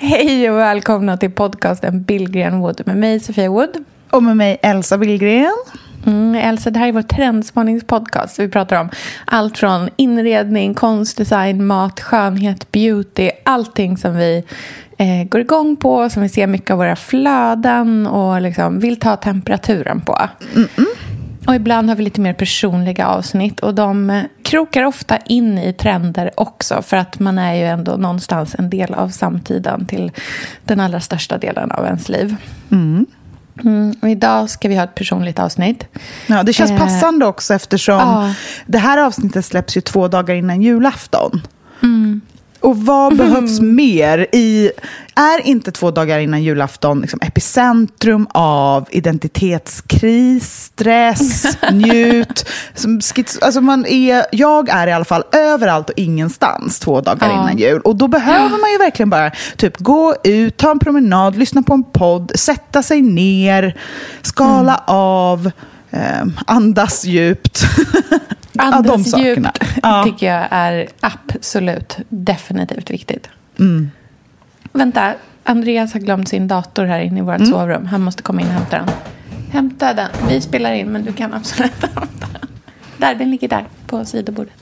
Hej och välkomna till podcasten Billgren Wood med mig Sofia Wood. Och med mig Elsa Billgren. Mm, Elsa, det här är vår trendspaningspodcast. Vi pratar om allt från inredning, konstdesign, mat, skönhet, beauty. Allting som vi eh, går igång på, som vi ser mycket av våra flöden och liksom vill ta temperaturen på. Och ibland har vi lite mer personliga avsnitt och de eh, krokar ofta in i trender också för att man är ju ändå någonstans en del av samtiden till den allra största delen av ens liv. Mm, och idag ska vi ha ett personligt avsnitt. Ja, det känns Eh, passande också eftersom ja. det här avsnittet släpps ju två dagar innan julafton. Och vad behövs mer i... Är inte två dagar innan julafton liksom epicentrum av identitetskris, stress, njut? Som skiz- alltså man är, jag är i alla fall överallt och ingenstans två dagar Ja. innan jul. Och då behöver man ju verkligen bara typ gå ut, ta en promenad, lyssna på en podd, sätta sig ner, skala Mm. av, andas djupt. Ja, Andas sakerna. djupt Ja. tycker jag är absolut definitivt viktigt. Mm. Vänta, Andreas har glömt sin dator här inne i vårt Mm. sovrum. Han måste komma in och hämta den. Hämta den. Vi spelar in, men du kan absolut hämta den. Där, den ligger där på sidobordet.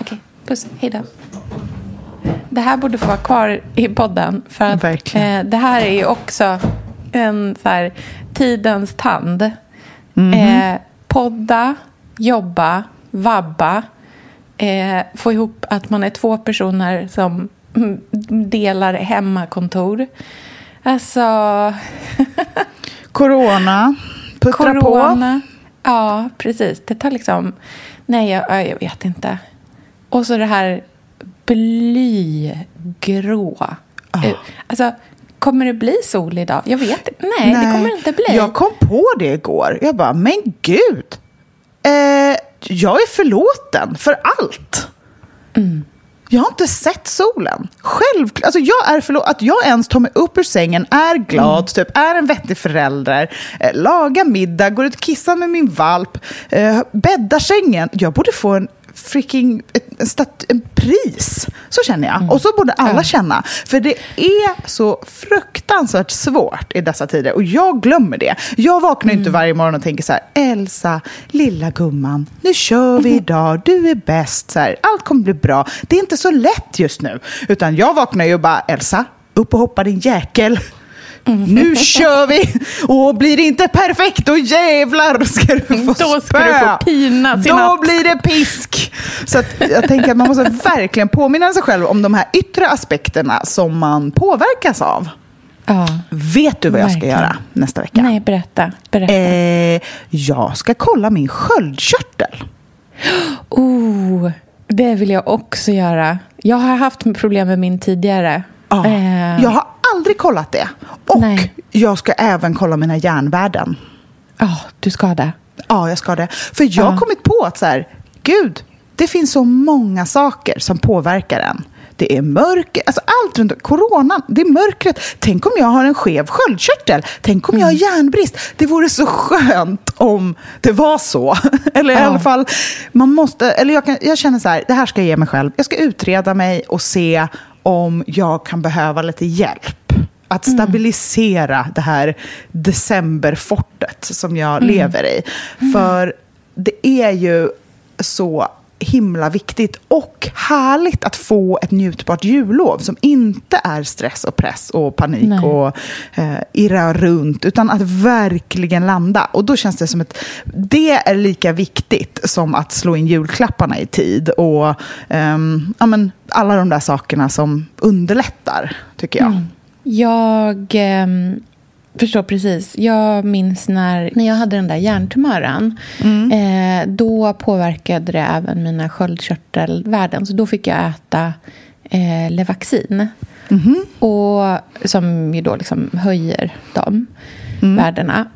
Okej, puss. Hej då. Det här borde få vara kvar i podden. För att Verkligen. eh, det här är ju också en så här, tidens tand. Mhm. Eh, podda, jobba, vabba. Eh, få ihop att man är två personer som mm, delar hemmakontor. Alltså, Corona, puttra på. corona. Ja, precis. Det tar liksom... Nej, jag, ja, jag vet inte. Och så det här blygrå. Eh, Alltså, kommer det bli sol idag? Jag vet inte. Nej, det kommer det inte bli. Jag kom på det igår. Jag bara, men gud. Eh, jag är förlåten för allt. Mm. Jag har inte sett solen. Självklart. Alltså jag är förlåten. Att jag ens tar mig upp ur sängen, är glad, Mm. typ, är en vettig förälder, eh, lagar middag, går ut och kissar med min valp, eh, bäddar sängen. Jag borde få en freaking en, stat, en pris. Så känner jag. Och så borde alla Mm. Känna. För det är så fruktansvärt svårt i dessa tider. Och jag glömmer det. Jag vaknar Mm. inte varje morgon och tänker så här, Elsa, lilla gumman, nu kör vi Mm. idag, du är bäst, så här, allt kommer bli bra. Det är inte så lätt just nu. Utan jag vaknar ju och bara, Elsa, upp och hoppa din jäkel. Mm. Nu kör vi! Och blir det inte perfekt, då jävlar ska du få Då ska spö. du få pinas i Då natt. blir det pisk. Så att jag tänker att man måste verkligen påminna sig själv om de här yttre aspekterna som man påverkas av. Ja. Vet du vad jag ska göra nästa vecka? Nej, berätta. berätta. Eh, jag ska kolla min sköldkörtel. Oh, det vill jag också göra. Jag har haft problem med min tidigare. Ja, Eh, Jag har aldrig kollat det. Och Nej. jag ska även kolla mina järnvärden. ja, du ska det. Ja, jag ska det. För jag har Ja. kommit på att så här, gud, det finns så många saker som påverkar en. Det är mörker, alltså allt runt coronan, det är mörkret. Tänk om jag har en skev sköldkörtel? Tänk om jag har Mm. järnbrist? Det vore så skönt om det var så. Eller i Ja. alla fall, man måste, eller jag, kan, jag känner så här, det här ska jag ge mig själv. Jag ska utreda mig och se om jag kan behöva lite hjälp. Att stabilisera det här decemberfortet som jag lever i. För det är ju så himla viktigt och härligt att få ett njutbart jullov som inte är stress och press och panik Nej. och eh, irra runt, utan att verkligen landa. Och då känns det som att det är lika viktigt som att slå in julklapparna i tid och ehm, ja, men, alla de där sakerna som underlättar, tycker jag. Jag ehm, förstår precis. Jag minns när, när jag hade den där hjärntumören. Eh, då påverkade det även mina sköldkörtelvärden. Så då fick jag äta eh, Levaxin. Och, som ju då liksom höjer de värdena.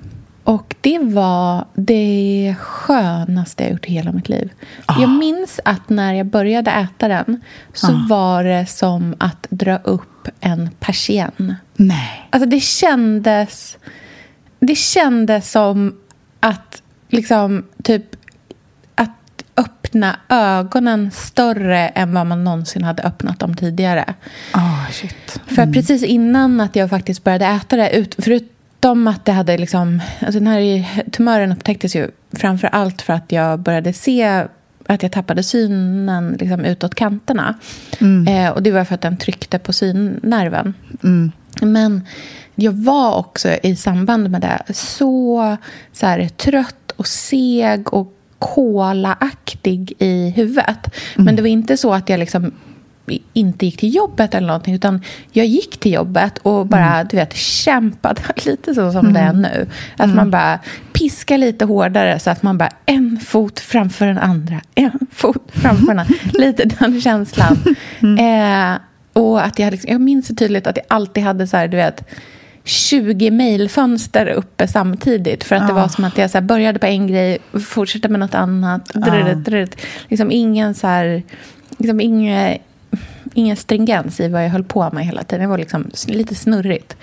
Och det var det skönaste jag gjort i hela mitt liv. Jag minns att när jag började äta den så var det som att dra upp en persienn. Nej. Alltså det kändes... Det kändes som att liksom typ att öppna ögonen större än vad man någonsin hade öppnat dem tidigare. Ah, shit. För att precis innan att jag faktiskt började äta det, ut, förutom att det hade liksom... Alltså den här tumören upptäcktes ju framför allt för att jag började se att jag tappade synen liksom utåt kanterna. Eh, och det var för att den tryckte på synnerven. Men jag var också i samband med det så, så här, trött och seg och kolaaktig i huvudet. Men det var inte så att jag liksom inte gick till jobbet eller någonting utan jag gick till jobbet och bara du vet kämpade lite så som det är nu. Att man bara piskar lite hårdare så att man bara en fot framför den andra, en fot framför den andra. lite den känslan. Eh, och att jag, liksom, jag minns så tydligt att jag alltid hade så här, du vet 20 mejlfönster uppe samtidigt. För att det var som att jag så började på en grej, fortsatte med något annat. Drrrt, drrrt. Liksom ingen så här, liksom ingen, ingen stringens i vad jag höll på med hela tiden. Det var liksom lite snurrigt.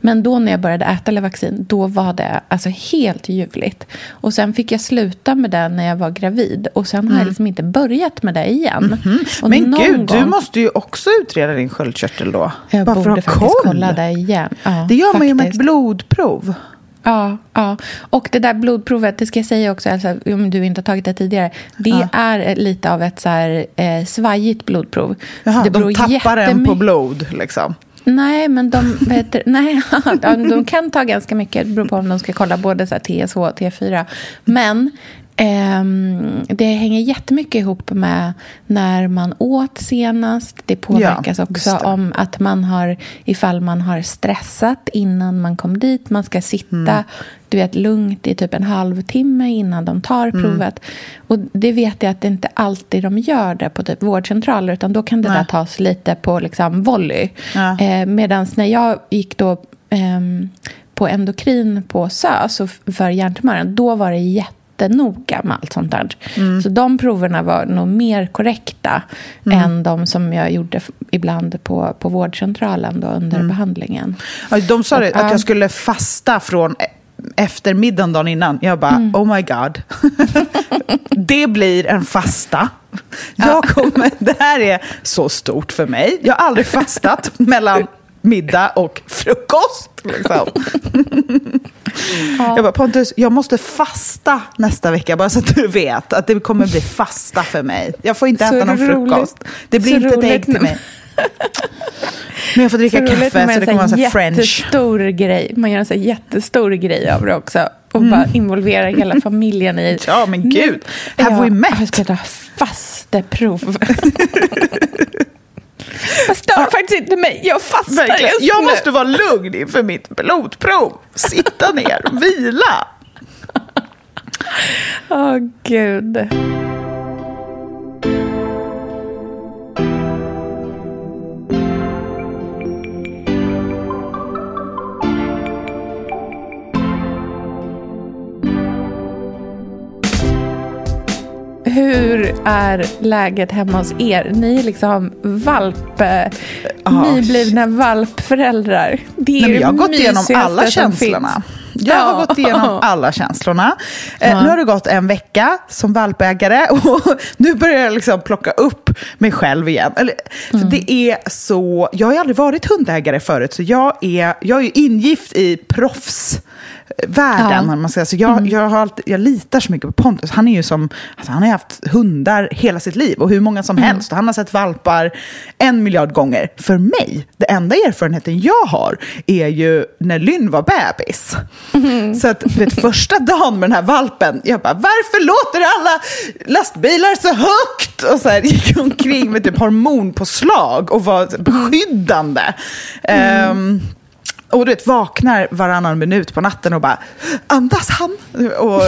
Men då när jag började äta Levaxin, då var det alltså helt ljuvligt. Och sen fick jag sluta med det när jag var gravid. Och sen har jag liksom inte börjat med det igen. Och Men någon gud, du gång- måste ju också utreda din sköldkörtel då. Jag Bara för borde att ha faktiskt koll. kolla det igen. Ja, Det gör man ju med ett faktiskt. blodprov. Ja, ja. Och det där blodprovet, det ska jag säga också, alltså, om du inte har tagit det tidigare. Det Ja. är lite av ett så här, eh, svajigt blodprov. Jaha, det de tappar en på blod liksom. Nej, men de, heter, nej, de kan ta ganska mycket. Det beror på om de ska kolla både så här TSH och T4. Men det hänger jättemycket ihop med när man åt senast. Det påverkas Ja, också det. om att man har, ifall man har stressat innan man kom dit. Man ska sitta Mm. du vet, lugnt i typ en halvtimme innan de tar Mm. provet. Och det vet jag att det inte alltid de gör det på typ vårdcentraler. Utan då kan det Nej. där tas lite på liksom volley. Ja. Eh, Medan när jag gick då ehm, på endokrin på SÖS för hjärntumören, då var det jättenoga med allt sånt där. Mm. Så de proverna var nog mer korrekta än de som jag gjorde ibland på, på vårdcentralen då under Mm. behandlingen. Ja, De sa Ja. att jag skulle fasta från e- eftermiddagen dagen innan. Jag bara, Mm. oh my god. det blir en fasta. Jag kommer, det här är så stort för mig. Jag har aldrig fastat mellan middag och frukost. Liksom. Jag bara, Pontus, jag måste fasta nästa vecka, bara så att du vet att det kommer bli fasta för mig. Jag får inte Så äta någon roligt. frukost. Det blir Så inte ett roligt ägg till nu. mig. Men jag får dricka roligt kaffe, så det kommer vara så här french. grej. Man gör en så här jättestor grej av det också. Och bara involverar hela familjen i... Ja, men Nu gud. är Have we jag- met? Jag ska ta fasteprov. Jag stör faktiskt inte mig. Jag fastar Verkligen. just Jag nu. måste vara lugn inför mitt blodprov. Sitta ner, vila. Åh, gud. Hur är läget hemma hos er? Ni är liksom valp... Ah, nyblivna valpföräldrar. Det är Nej, jag har gått igenom alla känslorna. Jag har gått igenom alla känslorna. Eh. Nu har det gått en vecka som valpägare och nu börjar jag liksom plocka upp mig själv igen. Eller, för Mm. det är så, jag har aldrig varit hundägare förut, så jag är, jag är ju ingift i proffsvärlden. Ja. Mm. Man säger. Så jag, jag, har alltid, jag litar så mycket på Pontus. Han är ju som, alltså han har haft hundar hela sitt liv och hur många som Mm. helst. Och han har sett valpar en miljard gånger. För mig, det enda erfarenheten jag har är ju när Lynn var bebis. Så att vet, första dagen med den här valpen, jag bara, varför låter alla lastbilar så högt? Och så här, gick omkring med typ hormonpåslag och var beskyddande. Ehm, och du vet, vaknar varannan minut på natten och bara, andas han? Och,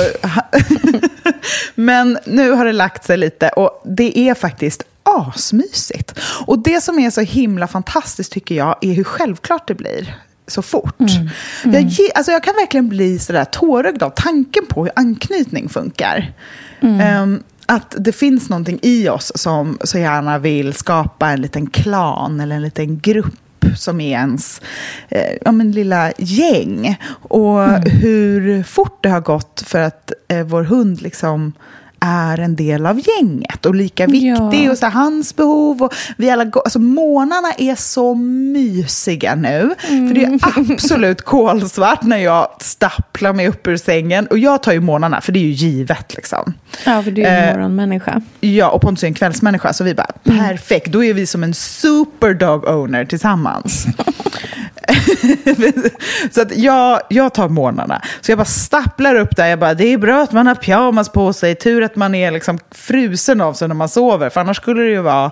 men nu har det lagt sig lite och det är faktiskt asmysigt. Och det som är så himla fantastiskt tycker jag är hur självklart det blir så fort. Mm. Jag, ge, alltså jag kan verkligen bli sådär tårögd av tanken på hur anknytning funkar. Mm. Um, att det finns någonting i oss som så gärna vill skapa en liten klan eller en liten grupp som är ens eh, ja, men lilla gäng. Och Mm. hur fort det har gått för att eh, vår hund liksom är en del av gänget och lika viktig. Ja. Och så här, hans behov. Och vi alla, alltså, månaderna är så mysiga nu. För det är absolut kolsvart när jag stapplar mig upp ur sängen. Och jag tar ju månaderna, för det är ju givet. Liksom. Ja, för du är en Eh, morgonmänniska. Ja, och Pontus är en kvällsmänniska, så vi bara perfekt, då är vi som en superdog owner tillsammans. så att jag, jag tar morgnarna. Så jag bara stapplar upp där, jag bara, det är bra att man har pyjamas på sig, tur att man är liksom frusen av sig när man sover, för annars skulle det ju vara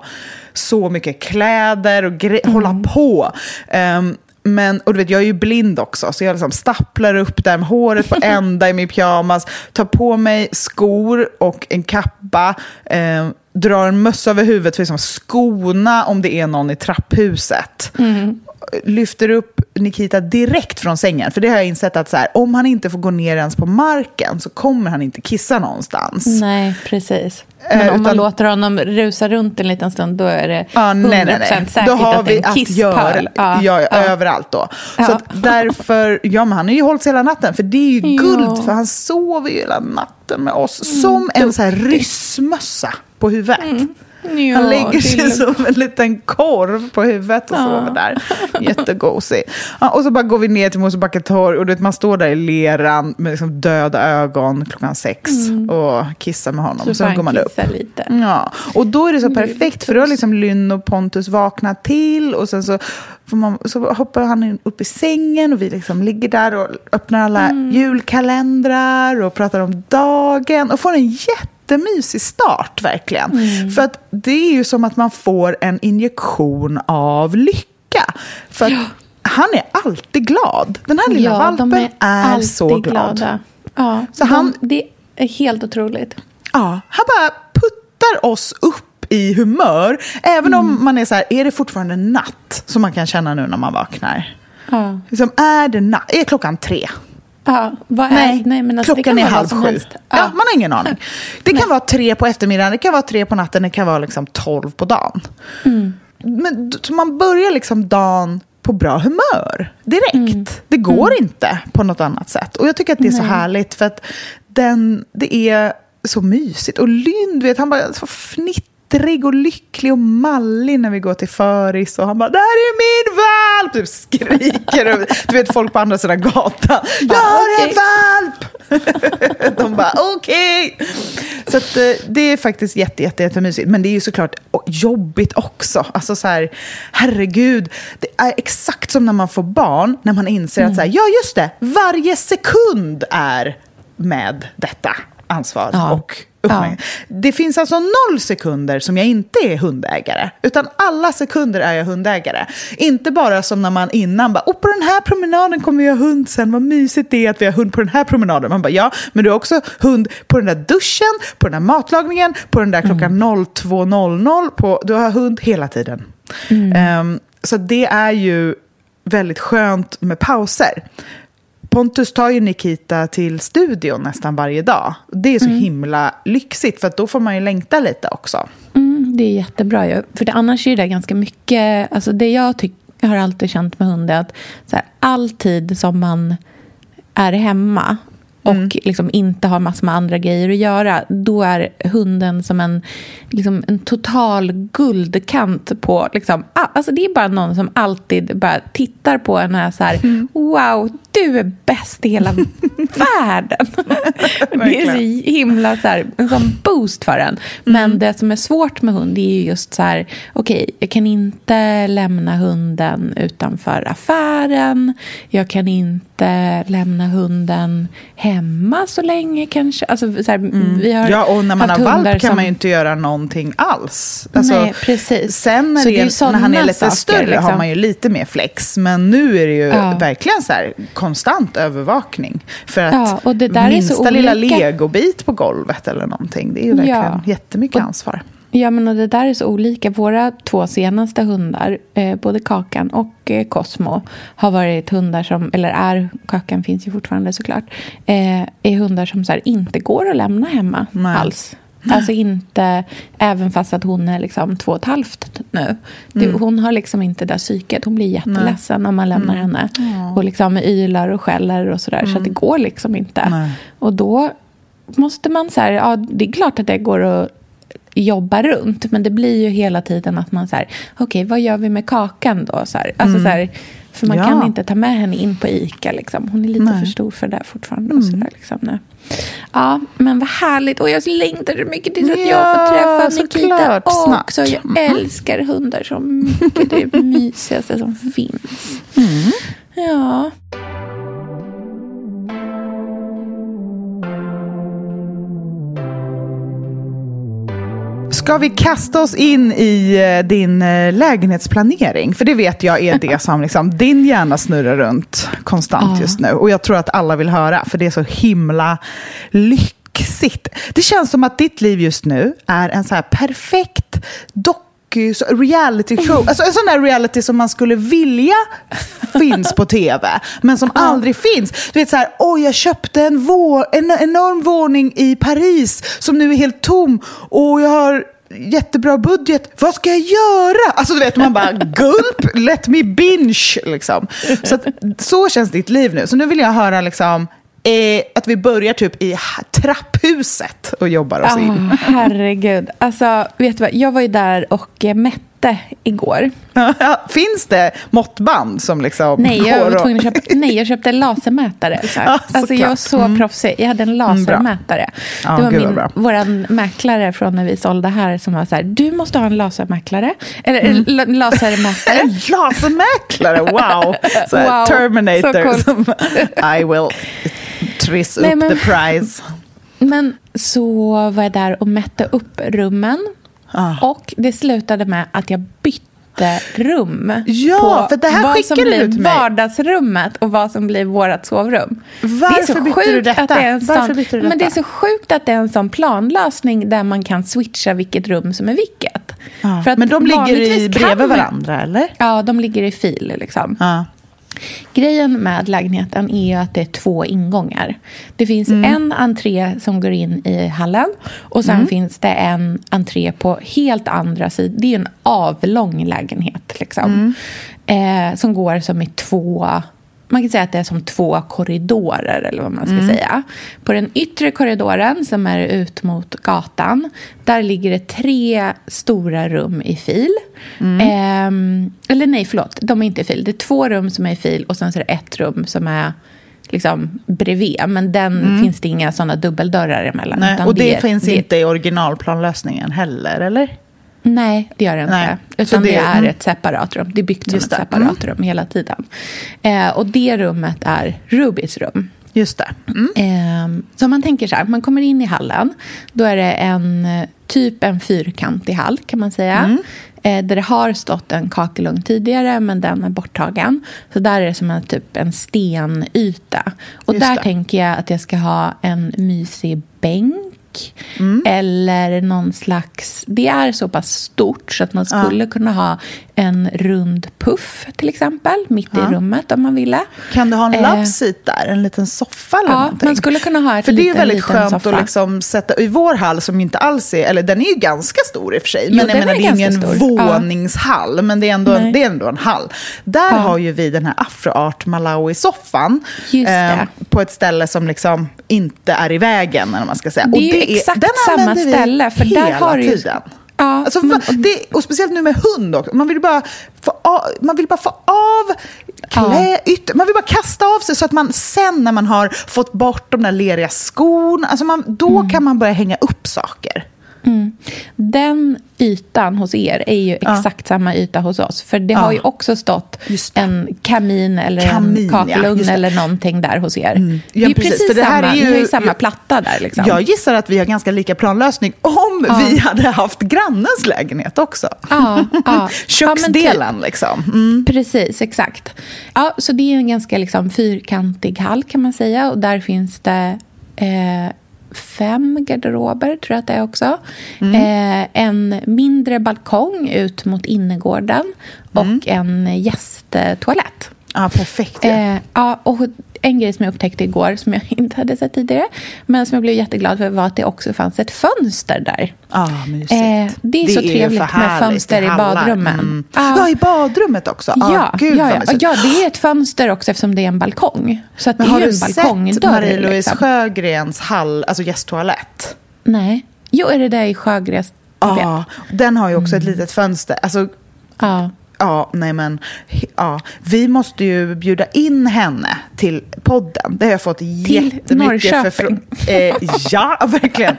så mycket kläder och gre- hålla på. Ehm, men, och du vet, jag är ju blind också, så jag liksom stapplar upp där med håret på ända i min pyjamas, tar på mig skor och en kappa, eh, drar en mössa över huvudet för att liksom skona om det är någon i trapphuset. Lyfter upp Nikita direkt från sängen, för det har jag insett att så här, om han inte får gå ner ens på marken så kommer han inte kissa någonstans. Nej, precis. Eh, Men om man utan- låter honom rusa runt en liten stund, då är det Ja, 100% nej, nej, nej. säkert Då har att det är en kisspöl. göra ja, ja, överallt då. Så Ja. att därför, ja men han har ju hållit hela natten, för det är ju Ja. guld, för han sover ju hela natten med oss. Som en så här ryssmössa på huvudet. Ja, Han lägger sig till- som en liten korv på huvudet och Ja. sover där. Jättegosig. Ja, och så bara går vi ner till Mosebacke torg och du vet, man står där i leran med liksom döda ögon klockan sex och kissar med honom. Mm. Så sen går man upp. lite. Ja, och då är det så är perfekt för då har liksom Lynn och Pontus vaknat till och sen så, får man, så hoppar han upp i sängen och vi liksom ligger där och öppnar alla julkalendrar och pratar om dagen och får en jättemysig start verkligen. För att det är ju som att man får en injektion av lycka. För att han är alltid glad. Den här lilla Ja, valpen är, är, så glad. glada. Ja, Så han- de, det är helt otroligt. Ja, han bara puttar oss upp i humör. Även Mm. om man är så här, är det fortfarande natt? Som man kan känna nu när man vaknar. Ja. Liksom, är det natt? Är klockan tre? Ja, vad är, Nej, nej men alltså, det klockan kan är halv sju. helst. Ja. man har ingen aning. Det kan vara tre på eftermiddagen, det kan vara tre på natten, det kan vara liksom tolv på dagen. Mm. Men, så man börjar liksom dagen på bra humör direkt. Mm. Det går inte på något annat sätt. Och jag tycker att det är så härligt för att den, det är så mysigt. Och Lynn, vet, han bara så fnittrig och lycklig och mallig när vi går till föris. Och han bara, det här är min valp! Typ skriker. Du vet, folk på andra sidan gatan. Jag har en valp! De bara, okej! Så att, eh, det är faktiskt jätte, jätte, jättemysigt. Men det är ju såklart jobbigt också. Alltså så här, herregud. Det är exakt som när man får barn, när man inser att så här, ja just det, varje sekund är med detta ansvar Ja. och uppmärksamhet. Det finns alltså noll sekunder som jag inte är hundägare. Utan alla sekunder är jag hundägare. Inte bara som när man innan bara, oh, på den här promenaden kommer vi ha hund sen. Vad mysigt det är att vi har hund på den här promenaden. Man bara, ja, men du har också hund på den där duschen, på den där matlagningen, på den där klockan 02.00. På, du har hund hela tiden. Ehm, så det är ju väldigt skönt med pauser. Pontus tar ju Nikita till studion nästan varje dag. Det är så himla lyxigt, för då får man ju längta lite också. Mm, det är jättebra ju. För det, annars är det ganska mycket... Alltså det jag, tyck, jag har alltid känt med hund är att så här, all tid som man är hemma och Mm. liksom inte har massor med andra grejer att göra då är hunden som en, liksom en total guldkant på... Liksom, alltså det är bara någon som alltid bara tittar på en och är så här Mm. Wow, du är bäst i hela världen. det är så himla så här, en sån boost för en. Men Mm. det som är svårt med hund är ju just så här, okej, jag kan inte lämna hunden utanför affären. Jag kan inte lämna hunden hemma så länge kanske. Alltså, så här, vi har Mm. Ja, och när man har valp kan som- man ju inte göra någonting alls. Alltså, Nej, precis. Sen när, det är det när han är lite saker, större har liksom. man ju lite mer flex. Men nu är det ju Ja. verkligen så här konstant övervakning. För att Ja, minsta lilla legobit på golvet eller någonting, det är ju verkligen Ja. jättemycket Och- ansvar. Ja, men och det där är så olika. Våra två senaste hundar, eh, både Kakan och eh, Cosmo, har varit hundar som, eller är, Kakan finns ju fortfarande såklart, eh, är hundar som så här, inte går att lämna hemma Nej. alls. Alltså inte, även fast att hon är liksom två och ett halvt nu. Det, Mm. Hon har liksom inte det där psyket. Hon blir jätteledsen om man lämnar Mm. henne. Och liksom ylar och skäller och sådär. Så att det går liksom inte. Nej. Och då måste man så här, ja det är klart att det går att jobba runt. Men det blir ju hela tiden att man så här, okej vad gör vi med kakan då? Så här, alltså så här, för man Mm. Ja. kan inte ta med henne in på ICA. Liksom. Hon är lite Nej. Mm. för stor för det fortfarande. Och så där, liksom, nu. Ja, men vad härligt. Och jag längtar så mycket tills att jag Ja, får träffa Nikita också. Jag älskar hundar så mycket. Det är det mysigaste som finns. Mm. Ja. Ska vi kasta oss in i eh, din eh, lägenhetsplanering? För det vet jag är det som liksom, din hjärna snurrar runt konstant just nu. Och jag tror att alla vill höra, för det är så himla lyxigt. Det känns som att ditt liv just nu är en så här perfekt så- reality show. Alltså en sån där reality som man skulle vilja finns på tv, men som aldrig finns. Du vet så här, oj jag köpte en, vår, en enorm våning i Paris som nu är helt tom och jag har jättebra budget. Vad ska jag göra? Alltså du vet, man bara gulp, let me binge. Liksom. Så, att, så känns ditt liv nu. Så nu vill jag höra liksom, eh, att vi börjar typ i trapphuset och jobbar oss in. Ah, herregud. Alltså, vet du vad? Jag var ju där och eh, mätte igår. Ja, Finns det måttband som liksom Nej, jag går och- köpa, nej, jag köpte en lasermätare. Så. Ja, alltså, jag var så proffsig. Jag hade en lasermätare. Ja, det var gud min, våran mäklare från när vi sålde här som var så här, du måste ha en lasermäklare. Eller Mm. la- lasermätare. En lasermäklare, wow! Så Wow, Terminator. så som, I will triss Nej, up men- the prize. Men så var jag där och mätte upp rummen. Ah. Och det slutade med att jag bytte rum. Ja, för det här skickade du till mig. vardagsrummet och vad som blir vårt sovrum. Varför bytte du detta? Det en Varför sån, bytte du Men det är detta? så sjukt att det är en sån planlösning där man kan switcha vilket rum som är vilket. Ja. För att Men de ligger i bredvid varandra, eller? Ja, de ligger i fil. Liksom. Ja. Grejen med lägenheten är att det är två ingångar. Det finns Mm. en entré som går in i hallen och sen Mm. finns det en entré på helt andra sidan. Det är en avlång lägenhet liksom. Mm. Eh, som går som i två... Man kan säga att det är som två korridorer eller vad man ska Mm. säga. På den yttre korridoren som är ut mot gatan, där ligger det tre stora rum i fil. Mm. Ehm, eller nej, förlåt, de är inte i fil. Det är två rum som är i fil och sen så är det ett rum som är liksom bredvid. Men den finns det inga sådana dubbeldörrar emellan. Mm. Nej, och det, är- finns det- inte i originalplanlösningen heller, eller? Nej, det gör det inte. Nej, Utan det, det- är mm. ett separat rum. Det är byggt som ett separat rum hela tiden. Eh, och det rummet är Rubys rum. Just det. Mm. Eh, så man tänker så här, man kommer in i hallen. Då är det en typ en fyrkantig hall kan man säga. Mm. Eh, där det har stått en kakelugn tidigare men den är borttagen. Så där är det som en, typ en stenyta. Och Just där det. tänker jag att jag ska ha en mysig bänk. Mm. Eller någon slags... Det är så pass stort så att man skulle kunna ha en rund puff till exempel mitt i rummet om man ville. Kan du ha en Eh, love seat där? En liten soffa eller Ja, någonting? man skulle kunna ha ett För det är ju liten, väldigt liten skönt soffa. att liksom sätta... I vår hall som inte alls är... Eller den är ju ganska stor i och för sig. Jo, Men jag den menar, är det är ingen stor. Ja. våningshall. Men det är, ändå en, det är ändå en hall. Där har ju vi den här afroart Malawi-soffan. Det. på ett ställe som liksom inte är i vägen, eller man ska säga. Det är ju exakt den samma ställe, för där har du ju- tiden. Ja, Alltså, men- det, och speciellt nu med hund också. Man vill bara få av, man vill bara få av klä, ytter, man vill bara kasta av sig så att man sen när man har fått bort de där leriga skorna, alltså man, då Mm. kan man börja hänga upp saker. Den ytan hos er är ju exakt samma yta hos oss. För det har Ja. ju också stått en kamin eller Kamin, en ja, kakelugn det. eller någonting där hos er. Ja, det är precis, precis det här samma. är ju- Ni har ju samma jag- platta där. Liksom. Jag gissar att vi har ganska lika planlösning om vi hade haft grannens lägenhet också. Ja, ja. Ja, Köksdelen liksom. Mm. Precis, exakt. Ja, så det är en ganska liksom fyrkantig hall kan man säga. Och där finns det eh, fem garderober, tror jag att det är också. Mm. Eh, en mindre balkong ut mot innergården och Mm. en gästtoalett. Ja, perfekt. ju. Eh, ja, och en grej som jag upptäckte igår som jag inte hade sett tidigare men som jag blev jätteglad för var att det också fanns ett fönster där. Ah, mysigt. Eh, det är så ju trevligt med fönster i badrummen. Mm. Ja. Ja, i badrummet också? Ah, Ja, gud, ja, ja. ja, det är ett fönster också eftersom det är en balkong. Så att Men det har är du en sett. Marie-Louise liksom. Sjögrens hall, alltså gästtoalett? Nej. Jo, är det där i Sjögrens? Ja, den har ju också Mm. ett litet fönster. Alltså, Ja. Ja, nej men, ja. Vi måste ju bjuda in henne till podden. Det har jag fått jättemycket Norrköping. förfrå- eh, Ja, verkligen.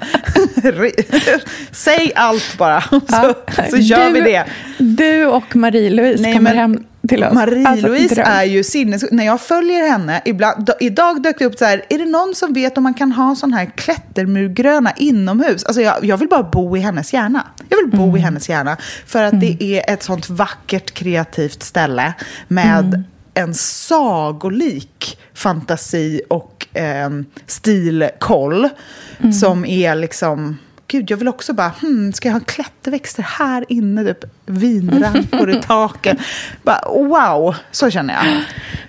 Säg allt bara, så, så gör du, vi det. Du och Marie-Louise kommer men hem till. Marie-Louise Alltså, är ju sinnes... När jag följer henne, ibland, idag dök det upp så här, är det någon som vet om man kan ha sån här klättermurgröna inomhus? Alltså jag, jag vill bara bo i hennes hjärna. Jag vill bo Mm. i hennes hjärna. För att det är ett sånt vackert, kreativt ställe med Mm. en sagolik fantasi och eh, stilkoll Mm. som är liksom... Gud, jag vill också bara, hmm, ska jag ha klätterväxter här inne? Typ vinrankor i taken. Bara, wow, så känner jag.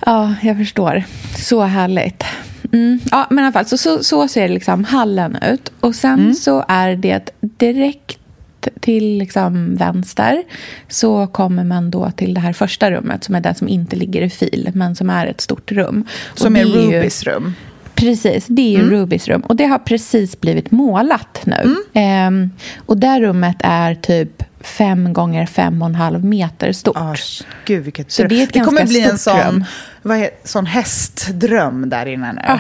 Ja, jag förstår. Så härligt. Mm. Ja, men i alla fall, så, så, så ser liksom hallen ut. Och sen Mm. så är det direkt till liksom vänster så kommer man då till det här första rummet som är det som inte ligger i fil men som är ett stort rum. Som är ju- Rubys rum. Precis, det är ju Mm. Rubys rum. Och det har precis blivit målat nu. Ehm, och det rummet är typ fem gånger fem och en halv meter stort. Ah, gud, vilket Så det är ett det kommer bli en sån, vad he, sån hästdröm där inne nu.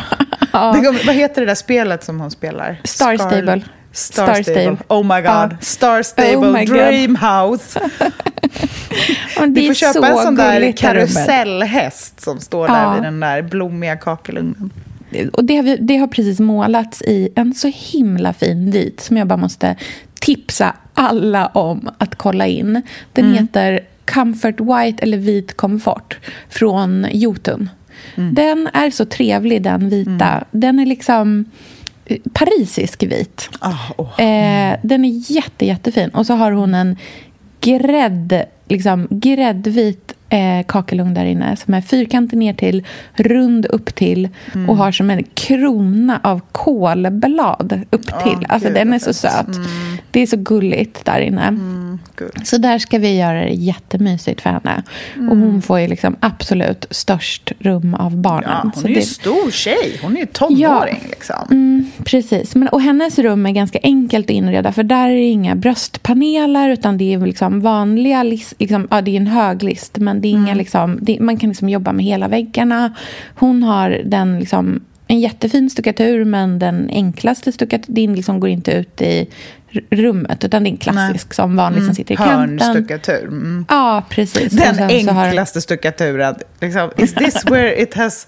Kommer, vad heter det där spelet som hon spelar? Star Stable. Star, Star Stable. Stable. Oh my god. Ja. Star Stable, Oh God. Dreamhouse. Men det Vi får köpa en sån där karusellhäst som står Ja. där vid den där blommiga kakelugnen. Och det har, vi, det har precis målats i en så himla fin vit som jag bara måste tipsa alla om att kolla in. Den Mm. heter Comfort White eller Vit Komfort från Jotun. Mm. Den är så trevlig, den vita. Den är liksom eh, parisisk vit. Ah, åh. Eh, den är jätte, jättefin. Och så har hon en grädd, liksom, gräddvit eh, kakelugn där inne som är fyrkantig ner till, rund upp till Mm. och har som en krona av kolblad upp till. alltså gud, den är så söt. Det är så gulligt där inne. Gud. Så där ska vi göra det jättemysigt för henne. Och hon får ju liksom absolut störst rum av barnen. Ja, hon är ju det- stor tjej. Hon är ju tonåring liksom. Mm, precis. Men, och hennes rum är ganska enkelt att inreda för där är det inga bröstpaneler utan det är liksom vanliga liksom, ja, det är en hög list men det är inga liksom, det, man kan liksom jobba med hela väggarna. Hon har den liksom, en jättefin stuckatur men den enklaste stuckaturen liksom går inte ut i rummet utan det är en klassisk som vanlig som sitter i kanten. Hörnstuckatur. Mm. Ja, precis. Den så har- enklaste stuckaturen. Liksom, is this where it has...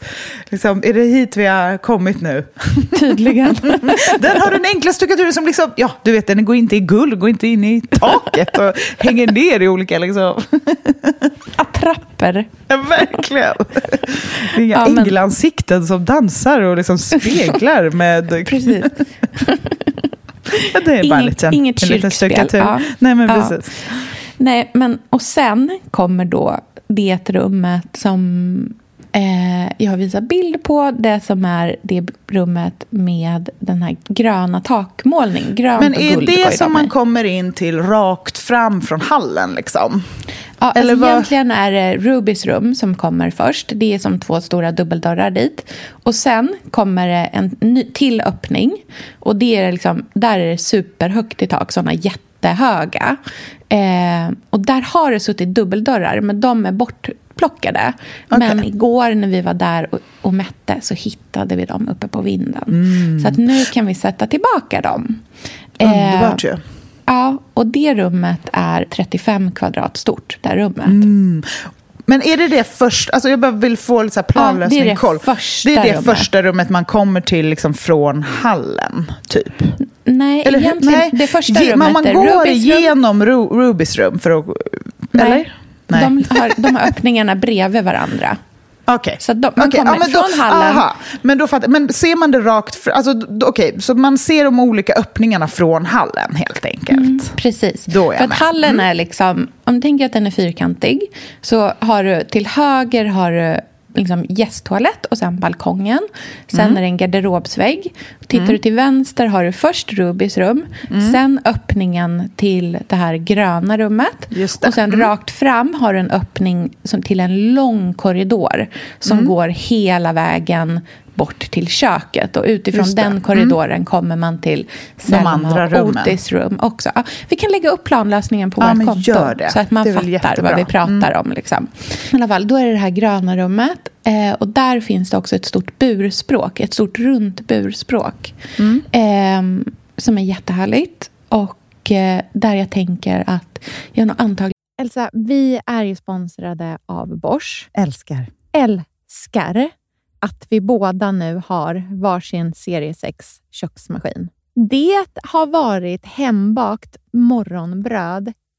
Liksom, är det hit vi har kommit nu? Tydligen. Den har den enkla stuckaturen som liksom... Ja, du vet, den går inte i guld, går inte in i taket och hänger ner i olika... Liksom. Attrapper. Ja, verkligen. Det är inga Ja, men- änglansikten som dansar och liksom speglar med... Precis. Det är bara en Inget- liten, inget en liten stuckatur. Ja. Nej, men Ja. precis. Nej, men och sen kommer då det rummet som eh, jag har visat bild på. Det som är det rummet med den här gröna takmålningen. Grönt Men och är guld det de som man kommer in till rakt fram från hallen? Liksom? Ja, eller alltså vad- Egentligen är det Rubys rum som kommer först. Det är som två stora dubbeldörrar dit. Och sen kommer det en ny, till öppning. Och det är liksom, där är det superhögt i tak, sådana jättehöga. Eh, och där har det suttit dubbeldörrar, men de är bortplockade. Men igår när vi var där och, och mätte så hittade vi dem uppe på vinden. Så att nu kan vi sätta tillbaka dem. Eh, Underbart ju. Ja, och det rummet är 35 kvadrat stort, det här rummet. Mm. Men är det det första, alltså jag bara vill få lite planlösning, Ja, det är det koll. första Det är det rummet. första rummet man kommer till liksom från hallen, typ? Nej, Eller egentligen, det första rummet man, man går Rubys rum. igenom Ru, Rubys rum för att... Eller? Nej. De, har, de har öppningarna bredvid varandra. Okej. Så de, man Okej, kommer ja, men från då, hallen. aha. men, då fattar, men ser man det rakt... Alltså, Okej, så man ser de olika öppningarna från hallen helt enkelt. Precis. Då är För att hallen är liksom, om du tänker att den är fyrkantig, så har du till höger har du liksom gästtoalett och sen balkongen. Sen Mm. är det en garderobsvägg. Tittar du till vänster har du först Rubis rum, Mm. sen öppningen till det här gröna rummet. Mm. Och sen rakt fram har du en öppning som, till en lång korridor som Mm. går hela vägen bort till köket. Och utifrån det. Mm. den korridoren kommer man till Selma andra och. Otis rum också. Ja, vi kan lägga upp planlösningen på Ja, vårt konto. Så att man fattar jättebra. Mm. vad vi pratar om. Liksom. I alla fall, då är det det här gröna rummet. Eh, och där finns det också ett stort burspråk. Ett stort runt burspråk. Mm. Eh, som är jättehärligt. Och eh, där jag tänker att jag nog antagligen... Elsa, vi är ju sponsrade av Bosch. Älskar. Älskar att vi båda nu har varsin serie 6 köksmaskin. Det har varit hembakt morgonbröd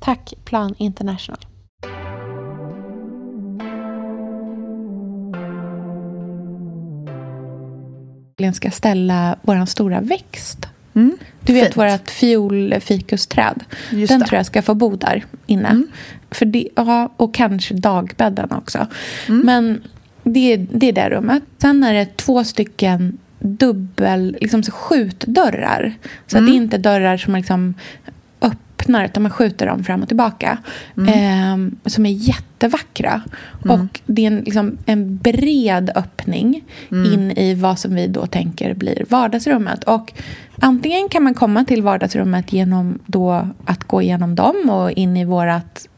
Tack Plan International. Jag ska ställa vår stora växt. Mm, du vet vårt fiolfikusträd. Den det. tror jag ska få bo där inne. Mm. För det, ja, och kanske dagbädden också. Mm. Men det, det är det rummet. Sen är det två stycken dubbel, liksom skjutdörrar. Så mm. att det är inte dörrar som liksom öppnar utan man skjuter dem fram och tillbaka. Mm. Eh, som är jättevackra. Mm. Och det är en, liksom, en bred öppning mm. in i vad som vi då tänker blir vardagsrummet. Och antingen kan man komma till vardagsrummet genom då att gå igenom dem och in i vårat,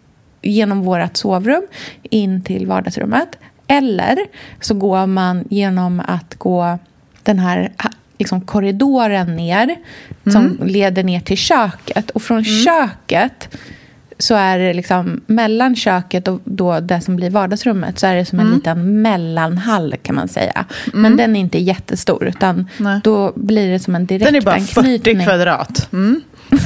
genom vårt sovrum in till vardagsrummet. Eller så går man genom att gå den här liksom korridoren ner som mm. leder ner till köket. Och från mm. köket så är det liksom mellan köket och då det som blir vardagsrummet så är det som en mm. liten mellanhall kan man säga. Mm. Men den är inte jättestor utan Nej. då blir det som en direkt Den är bara 40 kvadrat. Mm.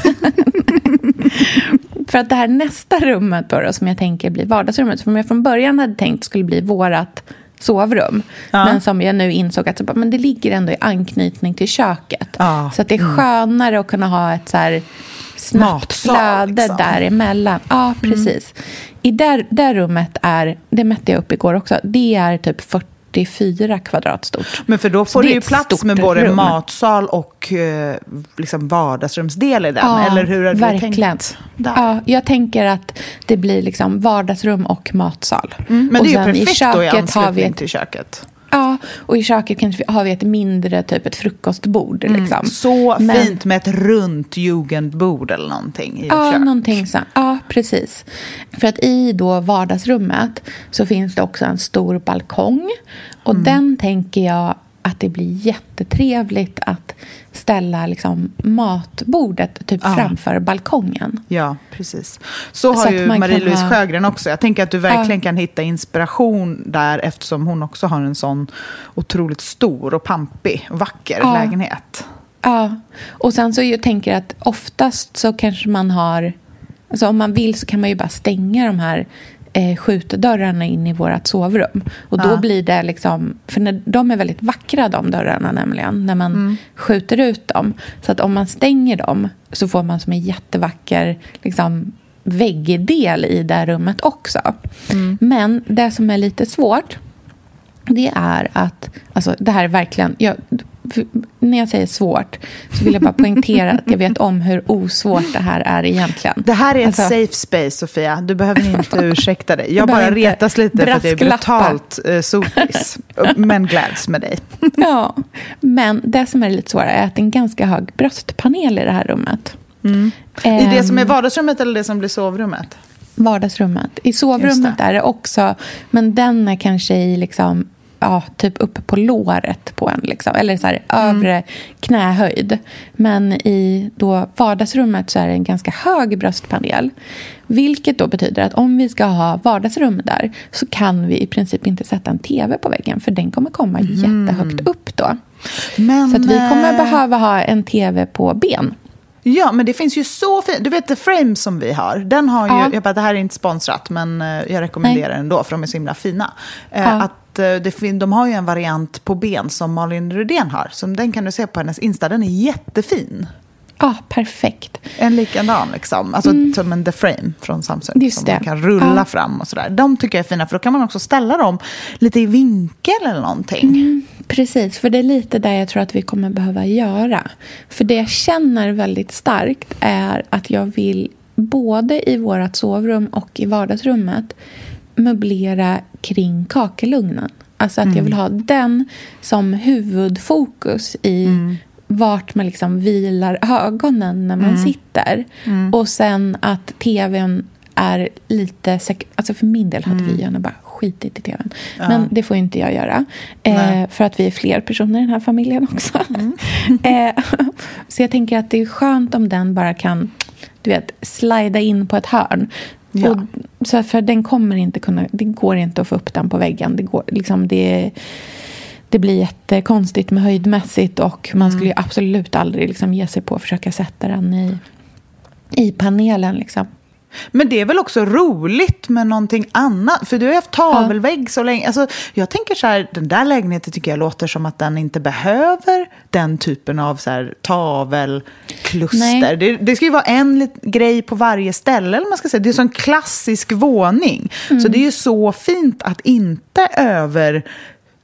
för att det här nästa rummet då, då, som jag tänker blir vardagsrummet, som jag från början hade tänkt skulle bli vårat sovrum. Ja. Men som jag nu insåg att men det ligger ändå i anknytning till köket. Ja. Så att det är mm. skönare att kunna ha ett så här snabbt flöde liksom. däremellan. Ja, mm. precis. Mm. I där, där rummet är, det mätte jag upp igår också, det är typ 40 44 kvadrat stort. Men för då får du ju plats med både rum. matsal och eh, liksom vardagsrumsdel i den, ja, eller hur har du verkligen. tänkt? Där? Ja, jag tänker att det blir liksom vardagsrum och matsal. Mm, men och det är ju perfekt då i anslutning ett, till köket. Ja, och i köket kanske har vi ett mindre, typ ett frukostbord. Mm, liksom. Så Men, fint med ett runt jugendbord eller någonting i ja, kök. Någonting så, ja, precis. För att i då vardagsrummet så finns det också en stor balkong. Och mm. den tänker jag att det blir jättetrevligt att ställa liksom matbordet typ ja. framför balkongen. Ja, precis. Så, så har ju Marie-Louise ha... Sjögren också. Jag tänker att du verkligen ja. kan hitta inspiration där eftersom hon också har en sån otroligt stor och pampig och vacker ja. lägenhet. Ja, och sen så jag tänker att oftast så kanske man har Alltså om man vill så kan man ju bara stänga de här eh, skjutdörrarna in i vårt sovrum. Och då ja. blir det liksom, för när, de är väldigt vackra de dörrarna nämligen, när man mm. skjuter ut dem. Så att om man stänger dem så får man som en jättevacker liksom, väggdel i det rummet också. Mm. Men det som är lite svårt det är att, alltså det här är verkligen, jag, när jag säger svårt så vill jag bara poängtera att jag vet om hur osvårt det här är egentligen. Det här är en Alltså- safe space, Sofia. Du behöver inte ursäkta dig. Jag bara retas lite för att jag är brutalt eh, sotis. Men gläds med dig. Ja, men det som är lite svårare är att det är en ganska hög bröstpanel i det här rummet. I det som är Ehm, vardagsrummet eller det som blir sovrummet? vardagsrummet. I sovrummet är det också, men den är kanske i liksom, ja, typ uppe på låret på en, liksom, eller så här, övre knähöjd. Men i då vardagsrummet så är det en ganska hög bröstpanel. Vilket då betyder att om vi ska ha vardagsrum där så kan vi i princip inte sätta en tv på väggen för den kommer komma jättehögt upp då. Men, Så vi kommer eh, behöva ha en tv på ben. Ja, men det finns ju så fint. Du vet The Frame som vi har. Den har ju, Ja. jag bara, det här är inte sponsrat, men eh, jag rekommenderar den ändå för de är så himla fina. Eh, Ja. Att det fin- de har ju en variant på ben som Malin Rudén har. Så den kan du se på hennes Insta. Den är jättefin. Ja, perfekt. En likadan liksom. Alltså som en The Frame från Samsung. Mm. Just som det. man kan rulla Ja. fram och sådär. De tycker jag är fina för då kan man också ställa dem lite i vinkel eller någonting. Mm. Precis, för det är lite där jag tror att vi kommer behöva göra. För det jag känner väldigt starkt är att jag vill både i vårt sovrum och i vardagsrummet möblera kring kakelugnen. Alltså att jag vill ha den som huvudfokus i vart man liksom vilar ögonen när man sitter. Och sen att tvn är lite... Alltså för min del hade vi gärna bara skitit i tvn. Men det får inte jag göra. Eh, för att vi är fler personer i den här familjen också. eh, så jag tänker att det är skönt om den bara kan du vet, slida in på ett hörn. Ja. Och, så för den kommer inte kunna... Det går inte att få upp den på väggen. Det, går, liksom, det, det blir jättekonstigt med höjdmässigt och man skulle ju absolut aldrig liksom, ge sig på att försöka sätta den i, i panelen. Liksom. Men det är väl också roligt med någonting annat? För du har ju haft tavelvägg så länge. Alltså, jag tänker så här, den där lägenheten tycker jag låter som att den inte behöver den typen av så här, tavelkluster. Det, det ska ju vara en grej på varje ställe. Eller man ska säga. Det är som en klassisk våning. Så det är ju så fint att inte över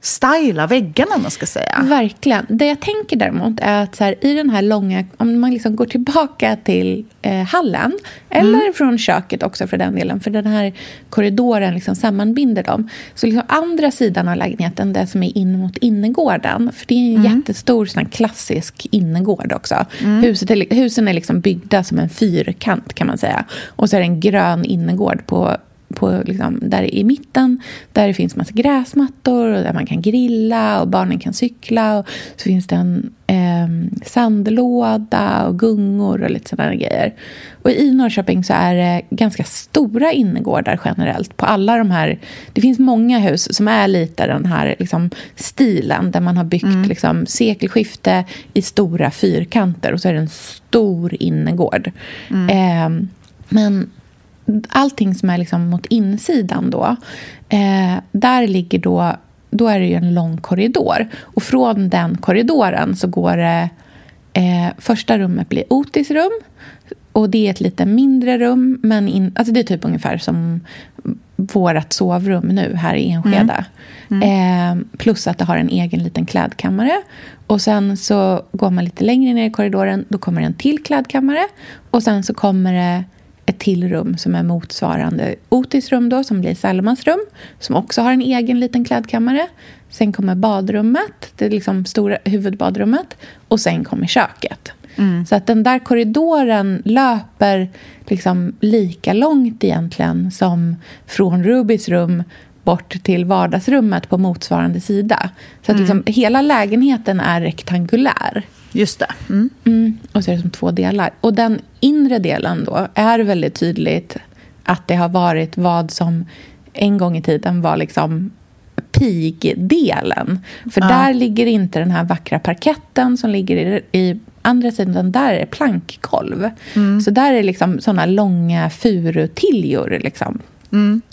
styla väggarna, om man ska säga. Verkligen. Det jag tänker däremot är att så här, i den här långa... Om man liksom går tillbaka till eh, hallen eller från köket också för den delen, för den här korridoren liksom sammanbinder dem. Så liksom andra sidan av lägenheten, det som är in mot innergården, för det är en jättestor sån klassisk innergård också. Huset är, husen är liksom byggda som en fyrkant kan man säga. Och så är det en grön innergård på på liksom, där i mitten där det finns massa gräsmattor och där man kan grilla och barnen kan cykla. Och så finns det en eh, sandlåda och gungor och lite sådana grejer. Och i Norrköping så är det ganska stora innergårdar generellt på alla de här. Det finns många hus som är lite den här liksom, stilen där man har byggt liksom, sekelskifte i stora fyrkanter och så är det en stor innergård. Eh, men allting som är liksom mot insidan då, eh, där ligger då, då är det ju en lång korridor. Och från den korridoren så går det, eh, första rummet blir Otis rum. Och det är ett lite mindre rum, men in, alltså det är typ ungefär som vårt sovrum nu här i Enskede. Eh, plus att det har en egen liten klädkammare. Och sen så går man lite längre ner i korridoren, då kommer det en till klädkammare. Och sen så kommer det ett till rum som är motsvarande Otis rum då, som blir Selmas rum, som också har en egen liten klädkammare. Sen kommer badrummet, det liksom stora huvudbadrummet, och sen kommer köket. Så att den där korridoren löper liksom lika långt egentligen som från Rubys rum bort till vardagsrummet på motsvarande sida. Så att liksom hela lägenheten är rektangulär. Just det. Mm. Mm, och så är det som två delar. Och den inre delen då är väldigt tydligt att det har varit vad som en gång i tiden var liksom pigdelen. För där ligger inte den här vackra parketten som ligger i, i andra sidan, utan där är plankgolv. Så där är liksom såna långa furutiljor. Liksom.